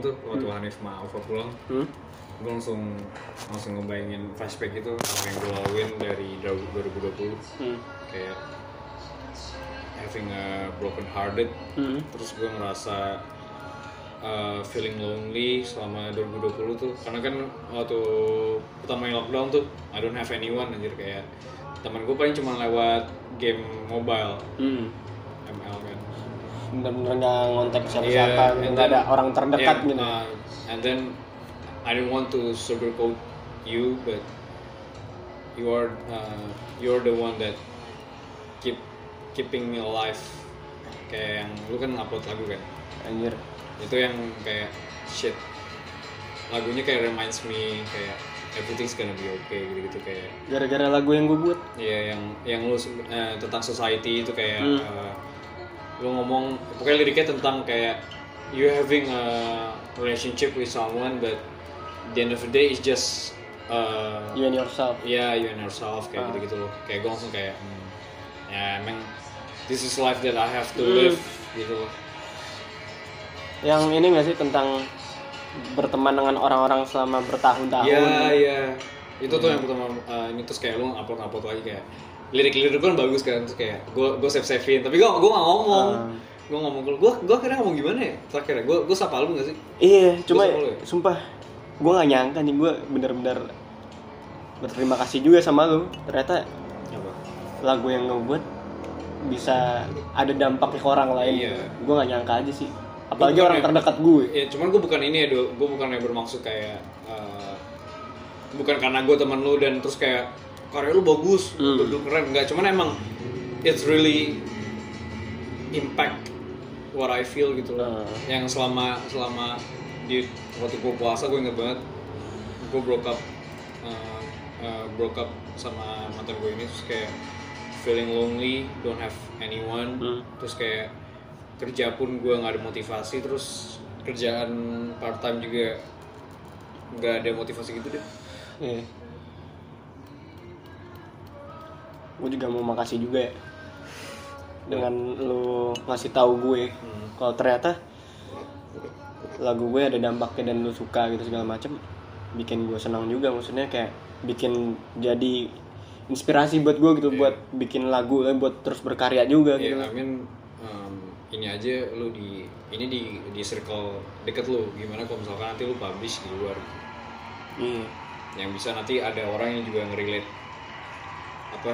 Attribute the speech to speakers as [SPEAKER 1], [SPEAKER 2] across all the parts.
[SPEAKER 1] kemarin tuh waktu Hanif sama Alfa pulang
[SPEAKER 2] Hmm?
[SPEAKER 1] gue langsung langsung ngebayangin flashback itu apa yang gue laluin dari 2020
[SPEAKER 2] Hmm.
[SPEAKER 1] kayak having a broken hearted
[SPEAKER 2] Hmm.
[SPEAKER 1] terus gue ngerasa uh, feeling lonely selama 2020 tuh karena kan waktu pertama yang lockdown tuh I don't have anyone anjir kayak teman gue paling cuma lewat game mobile
[SPEAKER 2] Hmm.
[SPEAKER 1] ML
[SPEAKER 2] Bener-bener nggak ngontak
[SPEAKER 1] Iya,
[SPEAKER 2] siapa-siapa,
[SPEAKER 1] and
[SPEAKER 2] nggak ada orang terdekat
[SPEAKER 1] yeah,
[SPEAKER 2] gitu.
[SPEAKER 1] uh, and then I don't want to sugarcoat you but you are uh, you're the one that keep keeping me alive kayak yang lu kan upload lagu kan
[SPEAKER 2] Anjir.
[SPEAKER 1] itu yang kayak shit lagunya kayak reminds me kayak everything's gonna be okay gitu gitu kayak
[SPEAKER 2] Gara-gara lagu yang gue buat.
[SPEAKER 1] ya yang yang lu eh, tentang society itu kayak
[SPEAKER 2] Hmm.
[SPEAKER 1] eh, lu ngomong pokoknya liriknya tentang kayak you having a relationship with someone but the end of the day is just uh,
[SPEAKER 2] You and yourself.
[SPEAKER 1] yeah you and yourself kayak
[SPEAKER 2] Ah.
[SPEAKER 1] gitu gitu loh kayak gue langsung kayak hmm, ya emang this is life that I have to
[SPEAKER 2] Hmm.
[SPEAKER 1] live gitu loh
[SPEAKER 2] Yang ini nggak sih tentang berteman dengan orang-orang selama bertahun-tahun.
[SPEAKER 1] Iya, iya. Itu tuh yang pertama uh, ini terus kayak lu upload upload lagi kayak lirik-lirik kan bagus kan terus kayak gue gue save savein tapi gue gue gak ngomong
[SPEAKER 2] Ah.
[SPEAKER 1] gue ngomong gue gue gue akhirnya ngomong gimana ya terakhir gue gue sapa lu gak sih
[SPEAKER 2] Iya, cuma
[SPEAKER 1] ya?
[SPEAKER 2] sumpah gue nggak nyangka nih gue bener-bener berterima kasih juga sama lu. Ternyata
[SPEAKER 1] apa
[SPEAKER 2] lagu yang gue buat bisa ada dampaknya ke orang lain.
[SPEAKER 1] Iya.
[SPEAKER 2] Gue nggak nyangka aja sih. Apalagi orang
[SPEAKER 1] ya-
[SPEAKER 2] terdekat gue.
[SPEAKER 1] ya cuman gue bukan ini ya gue bukan yang bermaksud kayak uh, bukan karena gue teman lu dan terus kayak karya lu bagus
[SPEAKER 2] Hmm.
[SPEAKER 1] lu keren enggak cuman emang it's really impact what I feel gitu loh
[SPEAKER 2] Hmm.
[SPEAKER 1] yang selama selama di waktu gue puasa gue inget banget gue broke up uh, uh, broke up sama mantan gue ini terus kayak feeling lonely don't have anyone
[SPEAKER 2] Hmm.
[SPEAKER 1] terus kayak kerja pun gue nggak ada motivasi terus kerjaan part time juga nggak ada motivasi gitu deh
[SPEAKER 2] Iya. Gue juga mau makasih juga ya. Dengan lu ngasih tahu gue.
[SPEAKER 1] Hmm.
[SPEAKER 2] kalau ternyata lagu gue ada dampaknya dan lu suka gitu segala macem bikin gue senang juga. Maksudnya kayak bikin jadi inspirasi buat gue gitu buat bikin lagu eh, buat terus berkarya juga
[SPEAKER 1] ya
[SPEAKER 2] gitu.
[SPEAKER 1] I mean um, ini aja lu di ini di di circle deket lu. Gimana kalau misalkan nanti lu publish di luar?
[SPEAKER 2] Iya
[SPEAKER 1] yang bisa nanti ada orang yang juga ngerelate. Apa?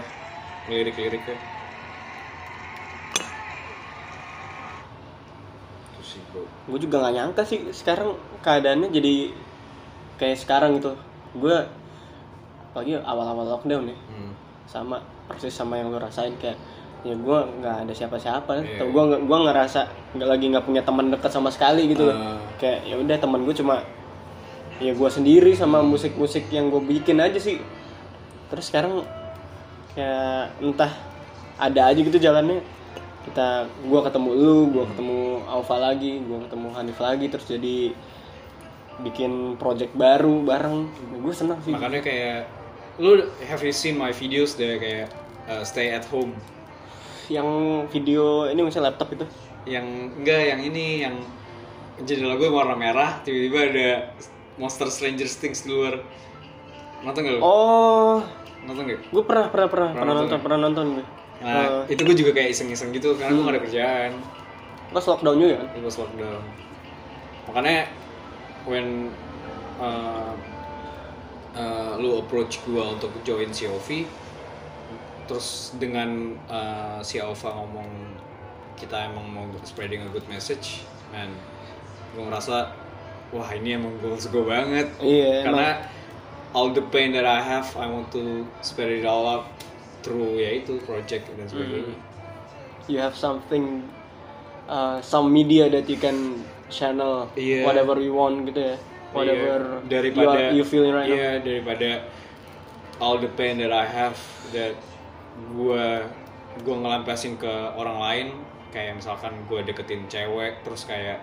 [SPEAKER 1] Lirik-liriknya itu sih bro.
[SPEAKER 2] Gue juga nggak nyangka sih sekarang keadaannya jadi kayak sekarang gitu. Gue apalagi awal-awal lockdown ya.
[SPEAKER 1] Hmm.
[SPEAKER 2] sama persis sama yang lo rasain kayak ya gue nggak ada siapa-siapa.
[SPEAKER 1] Iya.
[SPEAKER 2] atau gue gue ngerasa nggak lagi nggak punya teman dekat sama sekali gitu
[SPEAKER 1] Ah.
[SPEAKER 2] kayak ya udah teman gue cuma ya gue sendiri sama musik-musik yang gue bikin aja sih. Terus sekarang kayak entah ada aja gitu jalannya. Kita gue ketemu lu gue ketemu Alfa lagi gue ketemu Hanif lagi terus jadi bikin project baru bareng. Gue senang sih.
[SPEAKER 1] Makanya kayak lu have you seen my videos deh kayak uh, stay at home?
[SPEAKER 2] Yang video ini misalnya laptop itu?
[SPEAKER 1] Yang enggak yang ini yang jendela gue warna merah tiba-tiba ada monster stranger things di luar. Nonton gak lu?
[SPEAKER 2] oh.
[SPEAKER 1] Nonton gak?
[SPEAKER 2] gue pernah pernah pernah. Pernah
[SPEAKER 1] nonton
[SPEAKER 2] nonton pernah nonton gue
[SPEAKER 1] Nah, itu gue juga kayak iseng-iseng gitu karena gue gak ada kerjaan.
[SPEAKER 2] Pas lockdown juga? Kan
[SPEAKER 1] pas lockdown. Makanya when uh, uh, lu approach gue untuk join COV terus dengan uh, si Alpha ngomong kita emang mau spreading a good message man gue ngerasa wah ini emang goals gue banget.
[SPEAKER 2] Iya emang.
[SPEAKER 1] Karena all the pain that I have I want to spread it all up through ya itu project dan sebagainya.
[SPEAKER 2] You have something uh, some media that you can channel
[SPEAKER 1] Iya.
[SPEAKER 2] whatever you want gitu ya. Whatever
[SPEAKER 1] Iya, daripada
[SPEAKER 2] you, are, you feeling right now.
[SPEAKER 1] iya daripada all the pain that I have that gue gue ngelampasin ke orang lain. Kayak misalkan gue deketin cewek terus kayak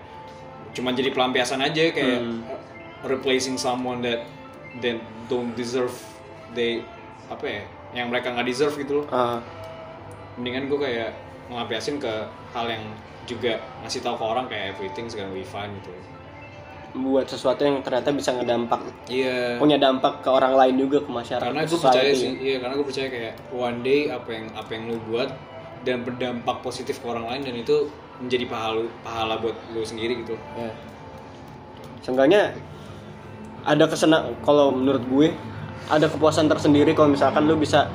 [SPEAKER 1] cuma jadi pelampiasan aja kayak
[SPEAKER 2] Hmm.
[SPEAKER 1] replacing someone that that don't deserve they apa ya yang mereka nggak deserve gitu loh.
[SPEAKER 2] Ah,
[SPEAKER 1] mendingan gue kayak ngelampiasin ke hal yang juga ngasih tahu ke orang kayak everything's gonna be fine gitu.
[SPEAKER 2] Buat sesuatu yang ternyata bisa ngedampak.
[SPEAKER 1] Iya.
[SPEAKER 2] Punya dampak ke orang lain juga ke masyarakat
[SPEAKER 1] karena gue percaya sih iya karena gue percaya kayak one day apa yang apa yang lu buat dan berdampak positif ke orang lain dan itu menjadi pahala pahala buat lu sendiri gitu.
[SPEAKER 2] Ya. Seenggaknya ada kesenang kalau menurut gue ada kepuasan tersendiri kalau misalkan lu bisa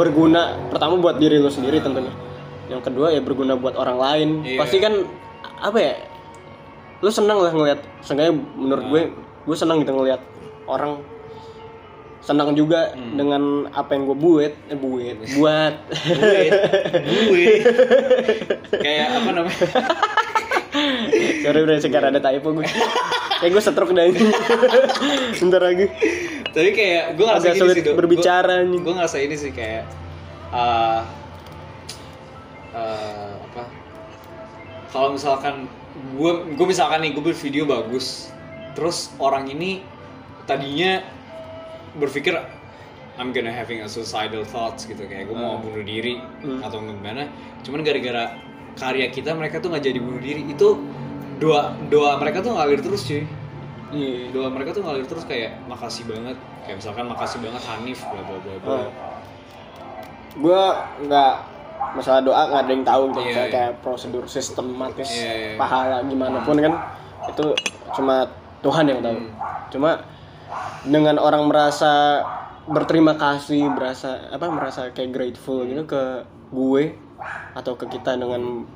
[SPEAKER 2] berguna pertama buat diri lu sendiri tentunya. Yang kedua ya berguna buat orang lain.
[SPEAKER 1] Iya.
[SPEAKER 2] pasti kan apa ya lu senang lah ngeliat. Seenggaknya menurut gue gue senang gitu ngeliat orang senang juga dengan apa yang gue buat. Eh buat. Buat.
[SPEAKER 1] Gue kayak apa namanya?
[SPEAKER 2] Sorry bro sekarang ada typo gue kayak gue stroke dah ini. Bentar lagi.
[SPEAKER 1] Tapi kayak gue ngerasa
[SPEAKER 2] Agak sulit
[SPEAKER 1] sih
[SPEAKER 2] berbicara nih.
[SPEAKER 1] gue ngerasa ini sih kayak uh, uh, apa? Kalau misalkan gue gue misalkan nih gue bervideo bagus. Terus orang ini tadinya berpikir I'm gonna having a suicidal thoughts gitu. Kayak gue mau bunuh diri atau gimana. Cuman gara-gara karya kita mereka tuh nggak jadi bunuh diri. Itu doa doa mereka tuh ngalir terus cuy.
[SPEAKER 2] Iya.
[SPEAKER 1] Doa mereka tuh ngalir terus kayak makasih banget. Kayak misalkan makasih banget Hanif bla bla bla bla.
[SPEAKER 2] Oh. gue nggak masalah doa nggak ada yang tahu gitu kayak,
[SPEAKER 1] iya.
[SPEAKER 2] kayak prosedur sistematis
[SPEAKER 1] Iya, iya.
[SPEAKER 2] pahala gimana pun kan itu cuma Tuhan yang tahu. Cuma dengan orang merasa berterima kasih berasa apa merasa kayak grateful gitu ke gue atau ke kita dengan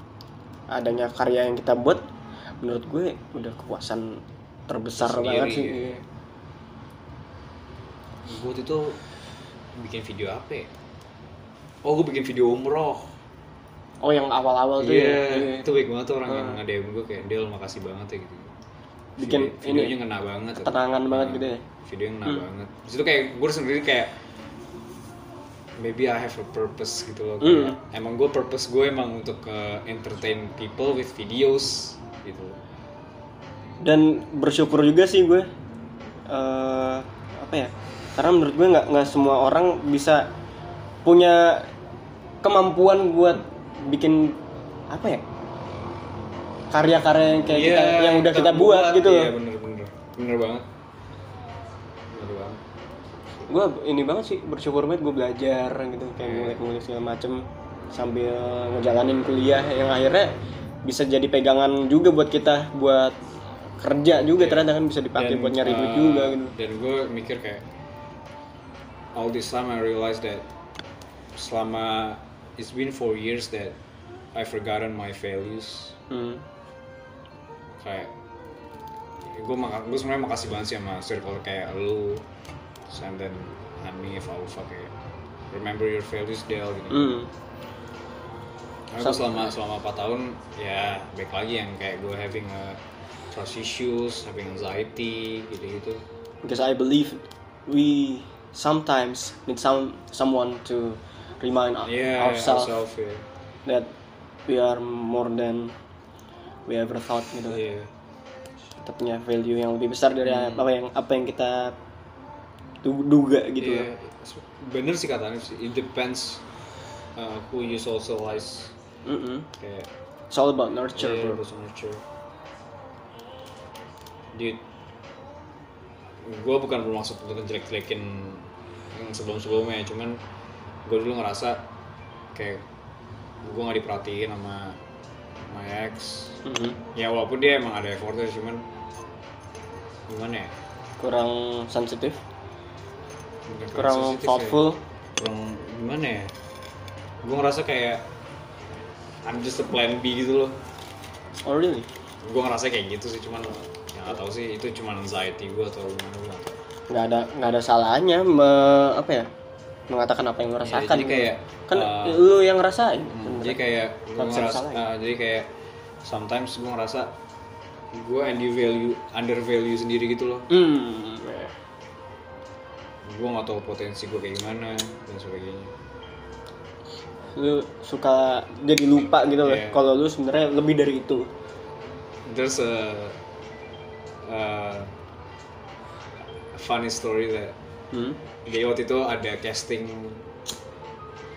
[SPEAKER 2] adanya karya yang kita buat menurut gue udah kepuasan terbesar
[SPEAKER 1] Sendiri,
[SPEAKER 2] banget sih
[SPEAKER 1] iya. gue itu bikin video apa ya? oh gue bikin video umroh
[SPEAKER 2] oh yang awal-awal tuh
[SPEAKER 1] iya
[SPEAKER 2] ya, iya.
[SPEAKER 1] itu baik banget tuh orang yang nge-DM gue kayak Del makasih banget ya gitu
[SPEAKER 2] Bikin
[SPEAKER 1] Video-
[SPEAKER 2] ini,
[SPEAKER 1] videonya ngena banget
[SPEAKER 2] ketenangan banget gitu ya?
[SPEAKER 1] Videonya ngena banget. Terus itu kayak gue sendiri kayak maybe I have a purpose gitu loh kayak, emang gue purpose gue emang untuk uh, entertain people with videos gitu
[SPEAKER 2] dan bersyukur juga sih gue eh apa ya? Karena menurut gue nggak nggak semua orang bisa punya kemampuan buat bikin apa ya karya-karya yang kayak kita
[SPEAKER 1] Iya,
[SPEAKER 2] yang udah kita, buat, gitu
[SPEAKER 1] iya bener bener. Bener banget. Bener banget.
[SPEAKER 2] Gue ini banget sih bersyukur banget gue belajar gitu kayak ngulik-ngulik segala macem sambil ngejalanin kuliah yang akhirnya bisa jadi pegangan juga buat kita buat kerja juga ternyata kan bisa dipakai
[SPEAKER 1] Dan,
[SPEAKER 2] buat nyari duit
[SPEAKER 1] uh,
[SPEAKER 2] juga gitu.
[SPEAKER 1] dan gue mikir kayak all this time I realized that selama it's been four years that I forgotten my values.
[SPEAKER 2] Hmm.
[SPEAKER 1] Kayak gue maka gue sebenarnya makasih banget sih sama circle kayak lu Sam dan Hanif Alfa kayak remember your values Del gitu
[SPEAKER 2] Hmm.
[SPEAKER 1] Karena gue selama selama 4 tahun ya baik lagi yang kayak gue having a trust issues, having anxiety gitu-gitu.
[SPEAKER 2] Because I believe we sometimes need some someone to remind
[SPEAKER 1] Yeah,
[SPEAKER 2] ourselves
[SPEAKER 1] ourselves ya.
[SPEAKER 2] that we are more than we ever thought gitu.
[SPEAKER 1] Iya.
[SPEAKER 2] Kita punya value yang lebih besar dari apa yang apa yang kita du- duga gitu.
[SPEAKER 1] Iya. Bener sih kata Hanif sih. It depends uh, who you socialize.
[SPEAKER 2] Mm-mm.
[SPEAKER 1] Kayak
[SPEAKER 2] It's all about nurture,
[SPEAKER 1] yeah,
[SPEAKER 2] bro.
[SPEAKER 1] nature. Dude, gue bukan bermaksud untuk jelek-jelekin yang sebelum-sebelumnya, cuman gue dulu ngerasa kayak gue nggak diperhatiin sama my ex.
[SPEAKER 2] Mhm.
[SPEAKER 1] Ya walaupun dia emang ada effortnya, cuman gimana ya?
[SPEAKER 2] Kurang sensitif,
[SPEAKER 1] Bukan
[SPEAKER 2] kurang
[SPEAKER 1] sensitif ya.
[SPEAKER 2] thoughtful.
[SPEAKER 1] kurang gimana ya? Gue ngerasa kayak I'm just a plan B gitu loh.
[SPEAKER 2] Oh really?
[SPEAKER 1] gue ngerasa kayak gitu sih cuman ya nggak tahu sih itu cuman anxiety gue atau gimana gue. Nggak
[SPEAKER 2] ada nggak ada salahnya me- apa ya? Mengatakan apa yang lo
[SPEAKER 1] Ya,
[SPEAKER 2] rasakan.
[SPEAKER 1] jadi kayak
[SPEAKER 2] kan
[SPEAKER 1] uh,
[SPEAKER 2] lu yang ngerasain.
[SPEAKER 1] hmm, jadi kayak gue ngerasa
[SPEAKER 2] disalahin.
[SPEAKER 1] uh, jadi kayak sometimes gue ngerasa gue under value under value sendiri gitu loh
[SPEAKER 2] Hmm.
[SPEAKER 1] gue nggak tahu potensi gue kayak gimana dan sebagainya
[SPEAKER 2] Lu suka jadi lupa gitu loh.
[SPEAKER 1] Iya.
[SPEAKER 2] Kalau lu sebenarnya lebih dari itu.
[SPEAKER 1] there's a, a funny story that
[SPEAKER 2] Hmm.
[SPEAKER 1] jadi waktu itu ada casting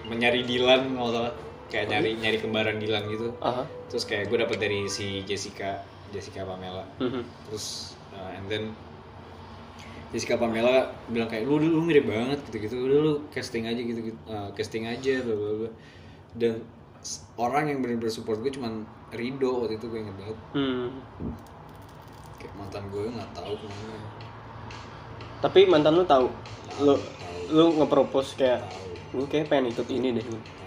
[SPEAKER 1] mencari Dilan kalau salah. Kayak nyari nyari kembaran Dilan gitu.
[SPEAKER 2] Aha.
[SPEAKER 1] terus kayak gue dapet dari si Jessica Jessica Pamela.
[SPEAKER 2] Mhm.
[SPEAKER 1] terus uh, and then Jessica Pamela bilang kayak lu lu mirip banget gitu gitu udah lu casting aja gitu gitu casting aja bla bla bla. Dan orang yang benar-benar support gue cuman Rido waktu itu gue inget banget.
[SPEAKER 2] Hmm.
[SPEAKER 1] kayak mantan gue nggak tahu ke mana
[SPEAKER 2] Tapi mantan lu tahu lu lu nge-propose kayak lu kayak pengen ikut ini deh.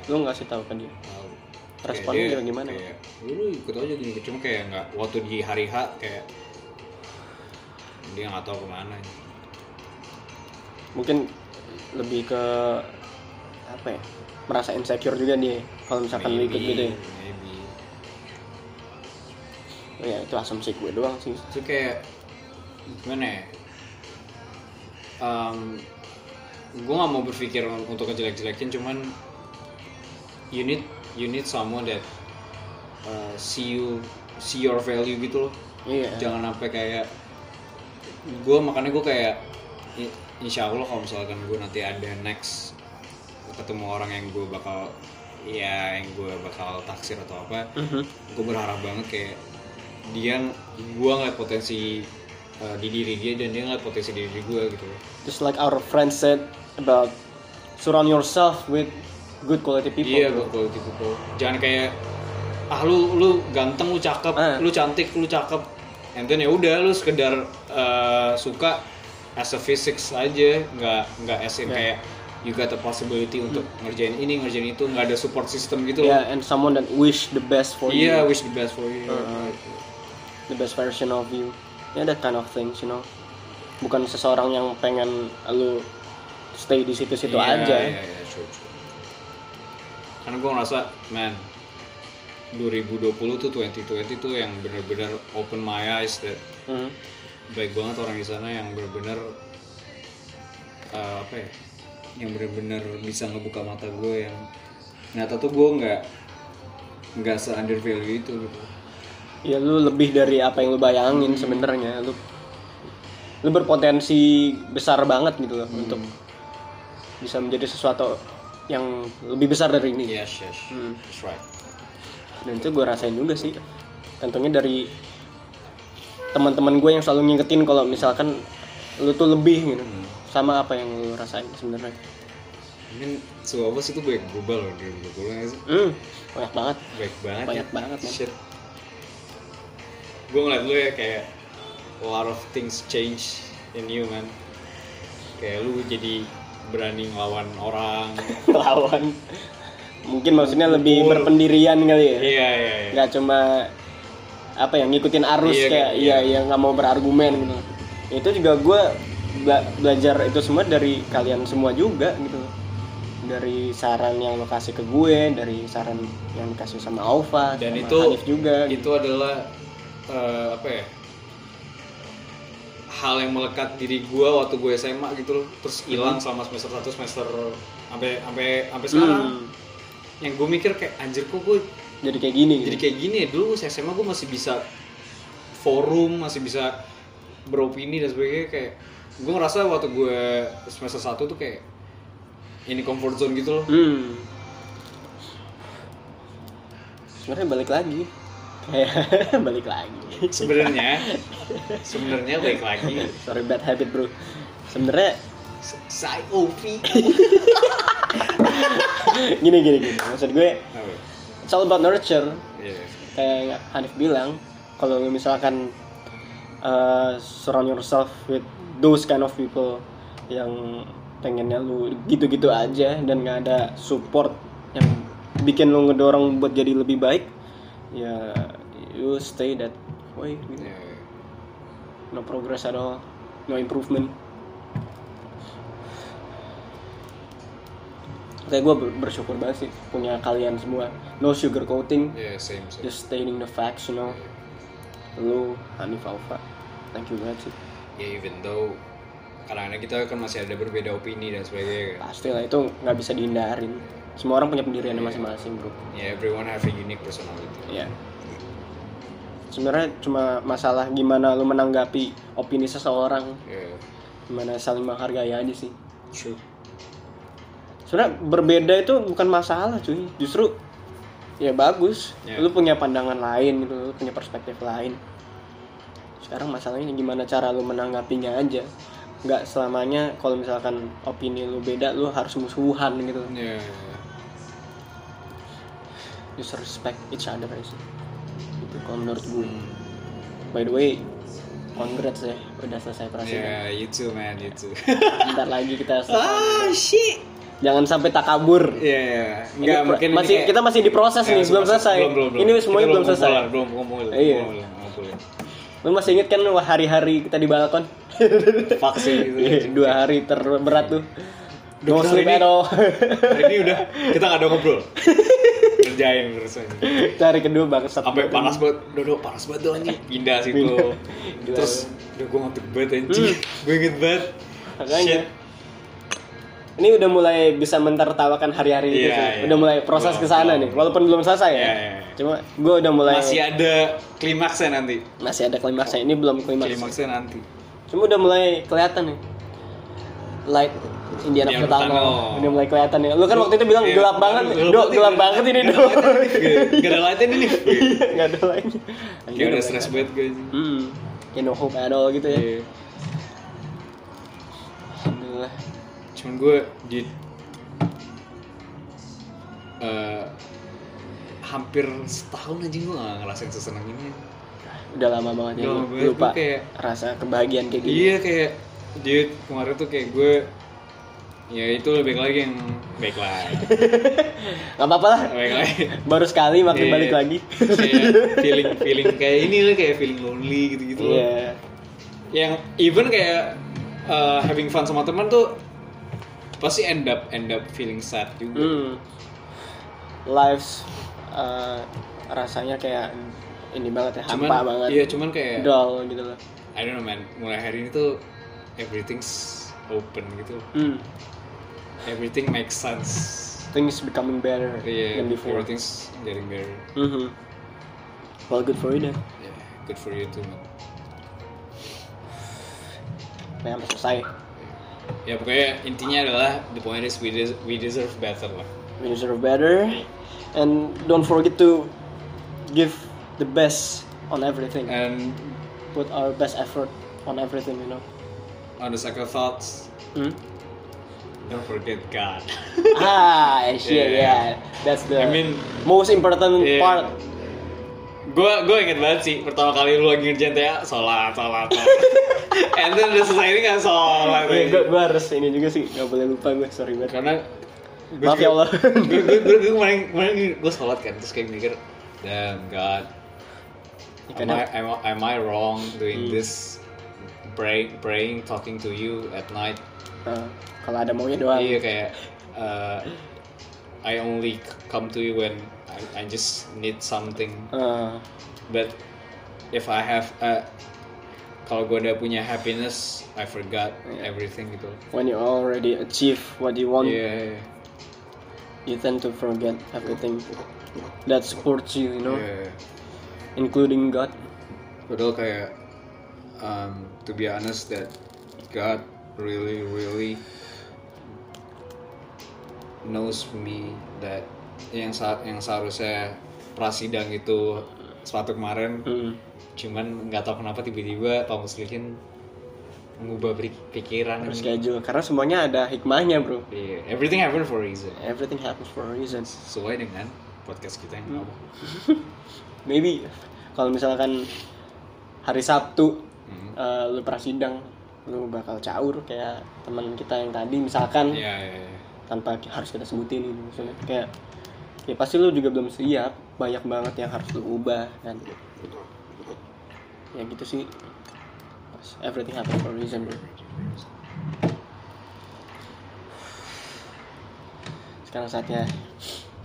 [SPEAKER 2] Lu ngasih tahu ke dia. Responnya
[SPEAKER 1] Kayak dia
[SPEAKER 2] gimana?
[SPEAKER 1] kayak, lu, lu ikut aja gini cuma kayak nggak waktu di hari H kayak dia nggak tahu ke mana
[SPEAKER 2] Mungkin lebih ke apa ya? Merasa insecure juga dia kalau misalkan lu ikut
[SPEAKER 1] Maybe,
[SPEAKER 2] gitu ya.
[SPEAKER 1] maybe.
[SPEAKER 2] Oh ya itu asumsi gue doang sih.
[SPEAKER 1] itu kayak gimana ya um, gue nggak mau berpikir untuk ngejelek-jelekin cuman you need you need someone that uh, see you see your value gitu loh
[SPEAKER 2] Iya.
[SPEAKER 1] jangan sampai kayak gue makanya gue kayak insya Allah kalau misalkan gue nanti ada next ketemu orang yang gue bakal ya yang gue bakal taksir atau apa
[SPEAKER 2] Mhm.
[SPEAKER 1] gue berharap banget kayak dia gue ngeliat potensi uh, di diri dia dan dia ngeliat potensi di diri gue gitu
[SPEAKER 2] Just like our friend said about surround yourself with good quality people.
[SPEAKER 1] iya kalau gitu bro jangan kayak ah lu lu ganteng lu cakep
[SPEAKER 2] Ah.
[SPEAKER 1] lu cantik lu cakep and then ya udah lu sekedar uh, suka as a physics aja nggak nggak as in
[SPEAKER 2] Ya.
[SPEAKER 1] kayak you got the possibility untuk ngerjain ini ngerjain itu nggak ada support system gitu loh
[SPEAKER 2] Yeah, and someone that wish the best for
[SPEAKER 1] iya
[SPEAKER 2] you,
[SPEAKER 1] wish the best for you
[SPEAKER 2] Uh-uh. the best version of you. Yeah, that kind of things, you know. Bukan seseorang yang pengen lu stay di situ-situ
[SPEAKER 1] Iya,
[SPEAKER 2] aja.
[SPEAKER 1] Iya, iya, true, true. Karena gue ngerasa, man, 2020 tuh 2020 tuh yang bener-bener open my eyes that
[SPEAKER 2] Mhm.
[SPEAKER 1] baik banget orang di sana yang bener-bener uh, apa ya, yang bener-bener bisa ngebuka mata gue yang ternyata tuh gue nggak nggak se undervalue itu gitu.
[SPEAKER 2] Ya lu lebih dari apa yang lu bayangin sebenarnya. Lu lu berpotensi besar banget gitu loh untuk bisa menjadi sesuatu yang lebih besar dari ini.
[SPEAKER 1] Yes, yes,
[SPEAKER 2] Hmm.
[SPEAKER 1] that's right.
[SPEAKER 2] dan itu gue rasain juga sih tentunya dari teman-teman gue yang selalu ngingetin kalau misalkan lu tuh lebih gitu sama apa yang lu rasain sebenarnya
[SPEAKER 1] Mungkin Suwabos itu baik berubah loh 2020 nggak sih?
[SPEAKER 2] hmm, banyak banget
[SPEAKER 1] Baik banget
[SPEAKER 2] Banyak
[SPEAKER 1] ya.
[SPEAKER 2] banget.
[SPEAKER 1] Shit. Gue ngeliat lu ya kayak a lot of things change in you man. Kayak lu jadi berani ngelawan orang.
[SPEAKER 2] lawan mungkin maksudnya lebih berpendirian kali ya
[SPEAKER 1] iya iya iya.
[SPEAKER 2] nggak cuma apa ya ngikutin arus
[SPEAKER 1] Iya,
[SPEAKER 2] kayak
[SPEAKER 1] iya.
[SPEAKER 2] iya yang nggak mau berargumen gitu itu juga gue bela- belajar itu semua dari kalian semua juga gitu dari saran yang lo kasih ke gue dari saran yang dikasih sama Alfa
[SPEAKER 1] Dan
[SPEAKER 2] sama
[SPEAKER 1] itu
[SPEAKER 2] Hanif juga
[SPEAKER 1] itu adalah eh, apa ya? Hal yang melekat diri gue waktu gue SMA gitu loh. Terus hilang selama semester 1 semester sampai sampai sampai sekarang.
[SPEAKER 2] Hmm,
[SPEAKER 1] Yang gue mikir kayak anjir kok gue
[SPEAKER 2] jadi kayak gini
[SPEAKER 1] jadi
[SPEAKER 2] gitu.
[SPEAKER 1] kayak gini ya dulu SMA gue masih bisa forum masih bisa beropini dan sebagainya kayak gue ngerasa waktu gue semester 1 tuh kayak ini comfort zone gitu loh
[SPEAKER 2] Hmm. Sebenarnya balik lagi. Kayak balik lagi.
[SPEAKER 1] sebenarnya sebenarnya baik lagi
[SPEAKER 2] Sorry bad habit, Bro. Sebenarnya
[SPEAKER 1] saya Ovi
[SPEAKER 2] gini gini gini. Maksud gue it's all about nurture.
[SPEAKER 1] Iya.
[SPEAKER 2] Kayak Hanif bilang, kalau misalkan uh, surround yourself with those kind of people yang pengennya lu gitu-gitu aja dan nggak ada support yang bikin lu ngedorong buat jadi lebih baik ya you stay that way gitu.
[SPEAKER 1] Iya.
[SPEAKER 2] no progress at all. No improvement. Kayak gue bersyukur banget sih punya kalian semua. No sugar coating.
[SPEAKER 1] Iya, same same.
[SPEAKER 2] Just stating the facts you know. Lu Hanif Alfa thank you banget sih.
[SPEAKER 1] Ya even though kadang-kadang kita kan masih ada berbeda opini dan sebagainya. Kan
[SPEAKER 2] pasti lah itu nggak bisa dihindarin semua orang punya pendiriannya masing-masing bro.
[SPEAKER 1] Ya everyone have a unique personality.
[SPEAKER 2] Ya sebenarnya cuma masalah gimana lu menanggapi opini seseorang.
[SPEAKER 1] Ya
[SPEAKER 2] gimana saling menghargai aja sih.
[SPEAKER 1] True.
[SPEAKER 2] Sebenarnya berbeda itu bukan masalah cuy. Justru ya bagus.
[SPEAKER 1] Ya.
[SPEAKER 2] lu punya pandangan lain gitu lu punya perspektif lain. Sekarang masalahnya gimana cara lu menanggapinya aja. Nggak selamanya kalau misalkan opini lu beda lu harus musuhan gitu.
[SPEAKER 1] Ya
[SPEAKER 2] just respect each other aja itu kalau menurut gue. By the way congrats ya udah selesai operasi
[SPEAKER 1] ya you too man you too.
[SPEAKER 2] Bentar lagi kita selesai.
[SPEAKER 1] Ah shit.
[SPEAKER 2] Jangan sampai takabur.
[SPEAKER 1] Ya ya
[SPEAKER 2] Ini
[SPEAKER 1] nggak
[SPEAKER 2] pro-
[SPEAKER 1] mungkin ini
[SPEAKER 2] masih
[SPEAKER 1] kayak-
[SPEAKER 2] kita masih diproses
[SPEAKER 1] Ya,
[SPEAKER 2] nih belum selesai.
[SPEAKER 1] belum, belum, belum.
[SPEAKER 2] ini semuanya
[SPEAKER 1] Kita
[SPEAKER 2] belum selesai.
[SPEAKER 1] ngumpulan, belum ngumpulin
[SPEAKER 2] Iya. lu masih inget kan hari-hari kita di balkon?
[SPEAKER 1] Vaksin gitu
[SPEAKER 2] Iya, dua hari terberat tuh. No
[SPEAKER 1] Dokter
[SPEAKER 2] sleep
[SPEAKER 1] ini-
[SPEAKER 2] at all.
[SPEAKER 1] Hari ini udah kita nggak ada ngobrol kerjain terus aja
[SPEAKER 2] Itu hari kedua bangsat.
[SPEAKER 1] Sampai panas banget. Dodo panas banget tuh anjing. Pindah situ.
[SPEAKER 2] Pindah.
[SPEAKER 1] terus udah gue ngantuk banget anjing. Gue inget banget.
[SPEAKER 2] Makanya.
[SPEAKER 1] Shit.
[SPEAKER 2] ini udah mulai bisa mentertawakan hari-hari itu
[SPEAKER 1] Iya,
[SPEAKER 2] sih.
[SPEAKER 1] iya.
[SPEAKER 2] udah mulai proses ke sana nih walaupun belum selesai ya.
[SPEAKER 1] Iya, iya.
[SPEAKER 2] cuma gue udah mulai
[SPEAKER 1] masih ada klimaksnya nanti.
[SPEAKER 2] Masih ada klimaksnya. Ini belum klimaks
[SPEAKER 1] klimaksnya nanti.
[SPEAKER 2] Cuma udah mulai kelihatan nih. Light Indiana Tunnel
[SPEAKER 1] Tunnel.
[SPEAKER 2] udah mulai kelihatan ya. Lu kan waktu itu bilang
[SPEAKER 1] Iya,
[SPEAKER 2] gelap banget
[SPEAKER 1] gelap
[SPEAKER 2] do
[SPEAKER 1] banget,
[SPEAKER 2] gelap banget ini
[SPEAKER 1] nggak
[SPEAKER 2] do
[SPEAKER 1] ada lightnya, nggak ada lightnya ini nih
[SPEAKER 2] nggak ada lagi
[SPEAKER 1] kayak udah stress banget gue anjing.
[SPEAKER 2] hmm. Kayak no hope at all gitu ya.
[SPEAKER 1] Iya.
[SPEAKER 2] alhamdulillah.
[SPEAKER 1] Cuman gue di eh, hampir setahun aja gue gak ngerasain sesenang ini.
[SPEAKER 2] Udah lama banget ya
[SPEAKER 1] banget,
[SPEAKER 2] lupa
[SPEAKER 1] kayak-
[SPEAKER 2] rasa kebahagiaan kayak gini.
[SPEAKER 1] iya kayak dia kemarin tuh kayak gue ya itu lebih lagi yang baik lagi
[SPEAKER 2] nggak apa-apa lah.
[SPEAKER 1] Baik lagi
[SPEAKER 2] baru sekali makin
[SPEAKER 1] Iya.
[SPEAKER 2] balik lagi.
[SPEAKER 1] Kayak feeling feeling kayak ini lah kayak feeling lonely gitu gitu
[SPEAKER 2] iya.
[SPEAKER 1] Yang even kayak uh, having fun sama teman tuh pasti end up end up feeling sad juga.
[SPEAKER 2] Hmm. lives uh, rasanya kayak ini banget ya hampa
[SPEAKER 1] cuman
[SPEAKER 2] banget.
[SPEAKER 1] iya cuman kayak
[SPEAKER 2] dull gitu loh
[SPEAKER 1] I don't know man. Mulai hari ini tuh everything's open gitu.
[SPEAKER 2] Hmm.
[SPEAKER 1] Everything makes sense.
[SPEAKER 2] Things becoming better
[SPEAKER 1] yeah
[SPEAKER 2] than before.
[SPEAKER 1] everything's getting better.
[SPEAKER 2] Mhm. well good for you then
[SPEAKER 1] yeah good for you too man.
[SPEAKER 2] Nah, selesai
[SPEAKER 1] ya pokoknya intinya adalah the point is we, des- we deserve better lah
[SPEAKER 2] we deserve better. And don't forget to give the best on everything.
[SPEAKER 1] And
[SPEAKER 2] put our best effort on everything you know.
[SPEAKER 1] on the second thoughts
[SPEAKER 2] hmm?
[SPEAKER 1] Don't forget God
[SPEAKER 2] ah shit
[SPEAKER 1] Yeah.
[SPEAKER 2] yeah that's the
[SPEAKER 1] I mean
[SPEAKER 2] most important
[SPEAKER 1] Yeah.
[SPEAKER 2] part
[SPEAKER 1] gue gue inget banget sih pertama kali lu lagi ngerjain TA sholat sholat and then udah selesai ini gak sholat
[SPEAKER 2] gue gue harus ini juga sih nggak boleh lupa gue sorry banget
[SPEAKER 1] karena gua
[SPEAKER 2] Maaf ya Allah.
[SPEAKER 1] gue gue gue gue kemarin kemarin gue sholat kan terus kayak mikir damn God am I am, am I wrong doing
[SPEAKER 2] Hmm.
[SPEAKER 1] this pray, praying talking to you at night
[SPEAKER 2] Nah, kalau ada maunya doang.
[SPEAKER 1] Iya kayak uh, I only come to you when I, I just need something.
[SPEAKER 2] Ah,
[SPEAKER 1] but if I have uh, kalau gue udah punya happiness I forgot
[SPEAKER 2] Yeah.
[SPEAKER 1] everything gitu.
[SPEAKER 2] When you already achieve what you want
[SPEAKER 1] Iya,
[SPEAKER 2] you tend to forget everything that supports you you know?
[SPEAKER 1] Iya.
[SPEAKER 2] including God.
[SPEAKER 1] Padahal kayak um, to be honest that God really really knows me that yang saat yang seharusnya prasidang itu sepatu kemarin
[SPEAKER 2] Hmm.
[SPEAKER 1] cuman nggak tahu kenapa tiba-tiba Pak Muslihin mengubah pik- pikiran.
[SPEAKER 2] Schedule karena semuanya ada hikmahnya bro.
[SPEAKER 1] Iya, everything happen for a reason.
[SPEAKER 2] Everything happens for a reason.
[SPEAKER 1] Sesuai dengan podcast kita yang apa?
[SPEAKER 2] Maybe kalau misalkan hari Sabtu
[SPEAKER 1] Hmm.
[SPEAKER 2] eh, lu prasidang lu bakal caur kayak teman kita yang tadi misalkan.
[SPEAKER 1] Iya, iya, iya.
[SPEAKER 2] tanpa harus kita sebutin maksudnya. Kayak ya pasti lu juga belum siap. Banyak banget yang harus lu ubah kan. Ya gitu sih. Everything happens for a reason bro. Sekarang saatnya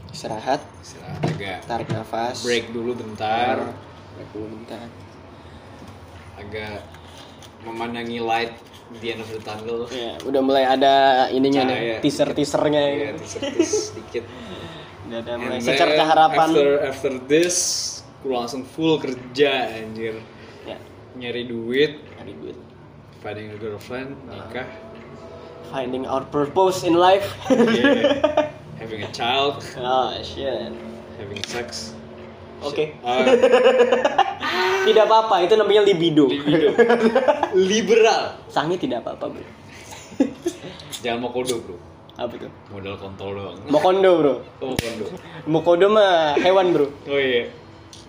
[SPEAKER 2] istirahat.
[SPEAKER 1] Istirahat agak
[SPEAKER 2] tarik nafas.
[SPEAKER 1] Break dulu bentar.
[SPEAKER 2] Break dulu bentar.
[SPEAKER 1] Agak memandangi light di end of the tunnel
[SPEAKER 2] ya udah mulai ada ininya
[SPEAKER 1] Cahaya.
[SPEAKER 2] nih teaser teasernya
[SPEAKER 1] Iya, teaser-teaser sedikit.
[SPEAKER 2] udah ada mulai secerca harapan.
[SPEAKER 1] After after this, gue langsung full kerja anjir.
[SPEAKER 2] ya.
[SPEAKER 1] Nyari duit,
[SPEAKER 2] cari duit.
[SPEAKER 1] Finding a girlfriend, nikah,
[SPEAKER 2] finding our purpose in life.
[SPEAKER 1] Yeah, having a child,
[SPEAKER 2] oh shit.
[SPEAKER 1] Having sex.
[SPEAKER 2] Oke.
[SPEAKER 1] Uh,
[SPEAKER 2] Tidak apa-apa, itu namanya libido.
[SPEAKER 1] libido. Liberal.
[SPEAKER 2] Sange tidak apa-apa, Bro.
[SPEAKER 1] Jangan mau kodo bro.
[SPEAKER 2] Apa tuh?
[SPEAKER 1] Modal kontol doang.
[SPEAKER 2] Mokondo, Bro.
[SPEAKER 1] Oh kondo.
[SPEAKER 2] Mokodo mah hewan, Bro.
[SPEAKER 1] Oh iya.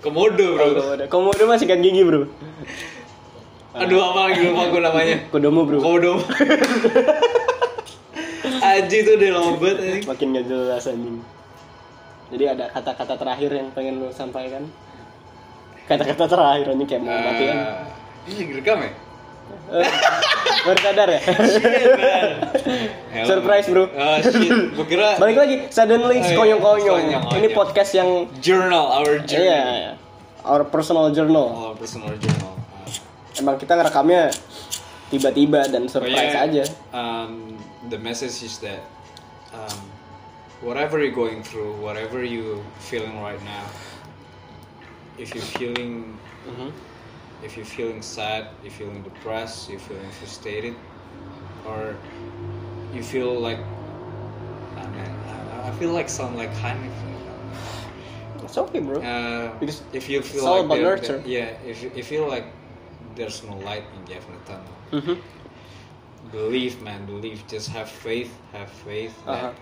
[SPEAKER 1] Komodo bro.
[SPEAKER 2] Komodo. Komodo mah sikat gigi, Bro.
[SPEAKER 1] Aduh apa lagi lupa gue namanya.
[SPEAKER 2] Kodomo, Bro.
[SPEAKER 1] Komodo. Aji itu udah lama banget anjing.
[SPEAKER 2] Makin gak jelas anjing. Jadi ada kata-kata terakhir yang pengen lu sampaikan? Kata-kata terakhir ini kayak mau mati kan?
[SPEAKER 1] Ini direkam ya?
[SPEAKER 2] Eh, Baru sadar ya? Surprise, bro.
[SPEAKER 1] Ah shit. Kira
[SPEAKER 2] Balik lagi, suddenly
[SPEAKER 1] Oh, iya.
[SPEAKER 2] konyong-konyong.
[SPEAKER 1] Konyong-konyong.
[SPEAKER 2] Ini podcast yang
[SPEAKER 1] journal, our journal.
[SPEAKER 2] iya, iya. our personal journal.
[SPEAKER 1] Oh, personal journal. Ah.
[SPEAKER 2] Emang kita ngerekamnya tiba-tiba dan surprise
[SPEAKER 1] Pokoknya,
[SPEAKER 2] aja.
[SPEAKER 1] Um, the message is that um, whatever you're going through, whatever you're feeling right now, if you're feeling
[SPEAKER 2] Mhm.
[SPEAKER 1] if you're feeling sad, you're feeling depressed, you're feeling frustrated, or you feel like I mean, I, feel like sound like Hanif.
[SPEAKER 2] It's okay, bro.
[SPEAKER 1] Uh,
[SPEAKER 2] Because
[SPEAKER 1] if you feel
[SPEAKER 2] it's all
[SPEAKER 1] like
[SPEAKER 2] about
[SPEAKER 1] there- there- yeah, if you- if you feel like there's no light in the of the tunnel,
[SPEAKER 2] Mhm.
[SPEAKER 1] believe, man, believe. Just have faith, have faith.
[SPEAKER 2] Uh-huh.
[SPEAKER 1] that,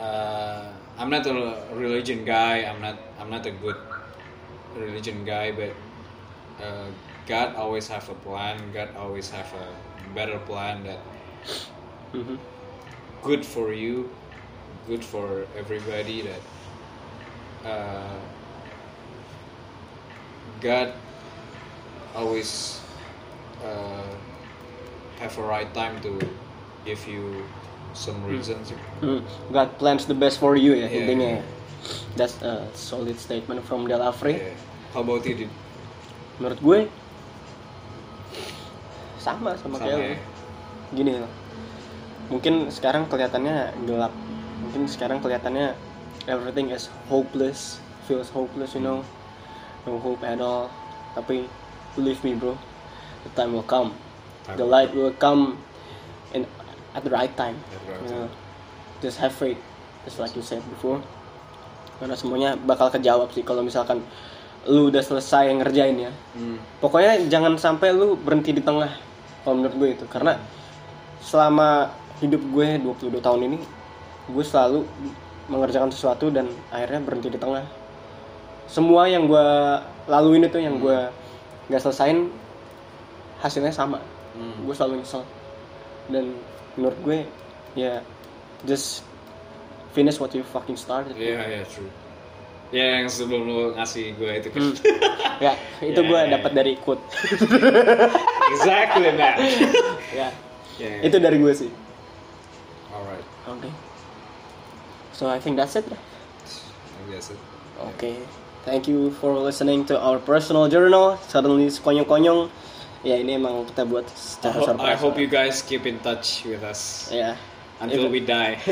[SPEAKER 1] uh, I'm not a religion guy. I'm not. I'm not a good religion guy, but uh, God always have a plan. God always have a better plan that
[SPEAKER 2] Mhm.
[SPEAKER 1] good for you, good for everybody. That uh, God always uh, have a right time to give you some reasons.
[SPEAKER 2] Hmm, God plans the best for you ya
[SPEAKER 1] Iya,
[SPEAKER 2] intinya.
[SPEAKER 1] iya.
[SPEAKER 2] ya. That's a solid statement from Del Afri.
[SPEAKER 1] Yeah. How about you, dude?
[SPEAKER 2] Menurut gue sama sama,
[SPEAKER 1] Sama
[SPEAKER 2] kayak
[SPEAKER 1] ya.
[SPEAKER 2] Gini loh. Mungkin sekarang kelihatannya gelap. Mungkin sekarang kelihatannya everything is hopeless, feels hopeless, you know. No hope at all. Tapi believe me, bro. The time will come. The light will come at the right time.
[SPEAKER 1] At the right
[SPEAKER 2] you know. Just have faith, just like you said before. Karena semuanya bakal kejawab sih kalau misalkan lu udah selesai ngerjain ya.
[SPEAKER 1] Hmm.
[SPEAKER 2] Pokoknya jangan sampai lu berhenti di tengah. Kalau menurut gue itu karena selama hidup gue 22 tahun ini gue selalu mengerjakan sesuatu dan akhirnya berhenti di tengah. Semua yang gue laluin itu yang gue nggak selesain hasilnya sama.
[SPEAKER 1] Hmm.
[SPEAKER 2] Gue selalu nyesel. Dan menurut gue ya just finish what you fucking started.
[SPEAKER 1] Yeah, yeah, true. Ya yang sebelum lu ngasih gue itu kan.
[SPEAKER 2] Ya, itu
[SPEAKER 1] Ya,
[SPEAKER 2] gue
[SPEAKER 1] ya, ya.
[SPEAKER 2] dapat dari quote.
[SPEAKER 1] exactly man.
[SPEAKER 2] ya,
[SPEAKER 1] Yeah.
[SPEAKER 2] itu dari gue sih.
[SPEAKER 1] Alright.
[SPEAKER 2] Oke. So I think that's it. lah.
[SPEAKER 1] Biasa.
[SPEAKER 2] Oke. Thank you for listening to our personal journal. Suddenly sekonyong-konyong. Ya ini emang kita buat
[SPEAKER 1] I,
[SPEAKER 2] secara
[SPEAKER 1] I
[SPEAKER 2] surprise.
[SPEAKER 1] hope you guys keep in touch with us
[SPEAKER 2] Ya.
[SPEAKER 1] until we die.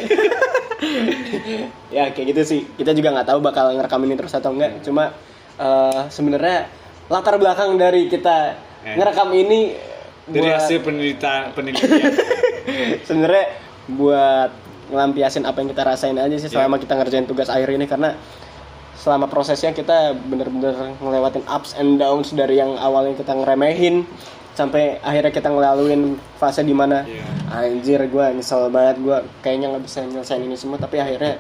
[SPEAKER 2] ya kayak gitu sih. Kita juga nggak tahu bakal ngerekam ini terus atau enggak. Cuma eh, sebenarnya latar belakang dari kita
[SPEAKER 1] Eh.
[SPEAKER 2] ngerekam ini
[SPEAKER 1] Dari
[SPEAKER 2] buat-
[SPEAKER 1] hasil penelitian penelitian.
[SPEAKER 2] sebenarnya buat ngelampiasin apa yang kita rasain aja sih selama kita ngerjain tugas akhir ini karena selama prosesnya kita bener-bener ngelewatin ups and downs dari yang awalnya kita ngeremehin sampai akhirnya kita ngelaluin fase di mana
[SPEAKER 1] Iya.
[SPEAKER 2] anjir gue nyesel banget gue kayaknya nggak bisa nyelesain ini semua tapi akhirnya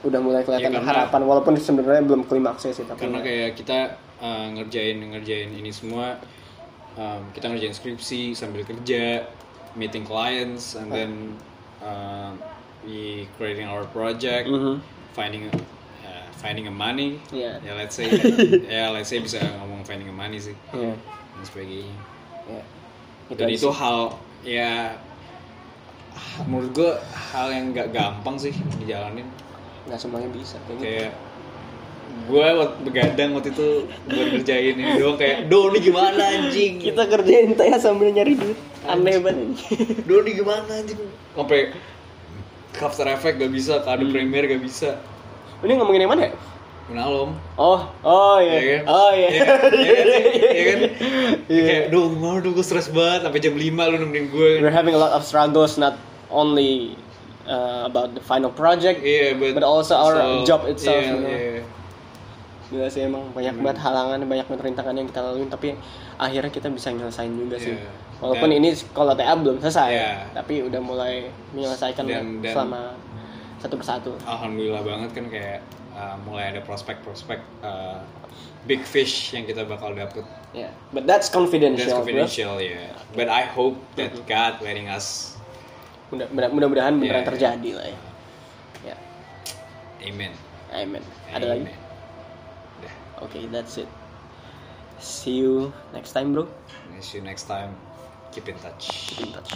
[SPEAKER 2] udah mulai kelihatan
[SPEAKER 1] Ya, karena-
[SPEAKER 2] harapan walaupun sebenarnya belum klimaksnya sih tapi
[SPEAKER 1] Karena kayak kita uh, ngerjain ngerjain ini semua um, kita ngerjain skripsi sambil kerja, meeting clients and then uh, we creating our project,
[SPEAKER 2] Mhm.
[SPEAKER 1] finding uh, finding a money.
[SPEAKER 2] Iya.
[SPEAKER 1] Ya let's say ya let's say bisa ngomong finding a money sih
[SPEAKER 2] Iya,
[SPEAKER 1] dan sebagainya.
[SPEAKER 2] iya. Gitu
[SPEAKER 1] Dan itu
[SPEAKER 2] sih.
[SPEAKER 1] hal ya menurut gue hal yang gak gampang sih dijalanin
[SPEAKER 2] nggak semuanya bisa kayak gitu.
[SPEAKER 1] kayak gue begadang waktu itu gue ngerjain ini doang kayak do ini gimana anjing
[SPEAKER 2] kita kerjain teh sambil nyari duit aneh banget
[SPEAKER 1] do ini gimana anjing sampai After Effects gak bisa Kado Premiere gak bisa
[SPEAKER 2] ini ngomongin yang mana ya
[SPEAKER 1] Menalom
[SPEAKER 2] Oh, oh iya.
[SPEAKER 1] Iya kan?
[SPEAKER 2] Oh iya.
[SPEAKER 1] Iya kan? Iya kan sih? Iya kan?
[SPEAKER 2] Iya.
[SPEAKER 1] Kayak, duh gue stres banget Sampai jam 5 lu nemenin gue
[SPEAKER 2] We're having a lot of struggles not only uh, about the final project
[SPEAKER 1] Iya,
[SPEAKER 2] but also our job itself,
[SPEAKER 1] Iya,
[SPEAKER 2] you know.
[SPEAKER 1] iya.
[SPEAKER 2] Gila sih emang banyak
[SPEAKER 1] Hmm.
[SPEAKER 2] banget halangan, banyak banget rintangan yang kita lalui tapi akhirnya kita bisa nyelesain juga sih.
[SPEAKER 1] Iya.
[SPEAKER 2] Walaupun
[SPEAKER 1] Dan-
[SPEAKER 2] ini kalau TA belum selesai,
[SPEAKER 1] Iya.
[SPEAKER 2] tapi udah mulai menyelesaikan
[SPEAKER 1] Dan- dan-
[SPEAKER 2] selama satu persatu.
[SPEAKER 1] Alhamdulillah banget kan kayak uh, mulai ada prospek-prospek uh, big fish yang kita bakal dapet.
[SPEAKER 2] Yeah. But that's confidential.
[SPEAKER 1] That's
[SPEAKER 2] bro.
[SPEAKER 1] confidential ya. But I hope that God letting us.
[SPEAKER 2] Mudah- mudah- Mudah-mudahan beneran
[SPEAKER 1] Yeah.
[SPEAKER 2] terjadi lah ya. Ya,
[SPEAKER 1] Amen.
[SPEAKER 2] amen. Ada lagi?
[SPEAKER 1] Amen. Udah.
[SPEAKER 2] Oke, that's it. See you next time, bro.
[SPEAKER 1] See you next time. Keep in touch.
[SPEAKER 2] Keep in touch.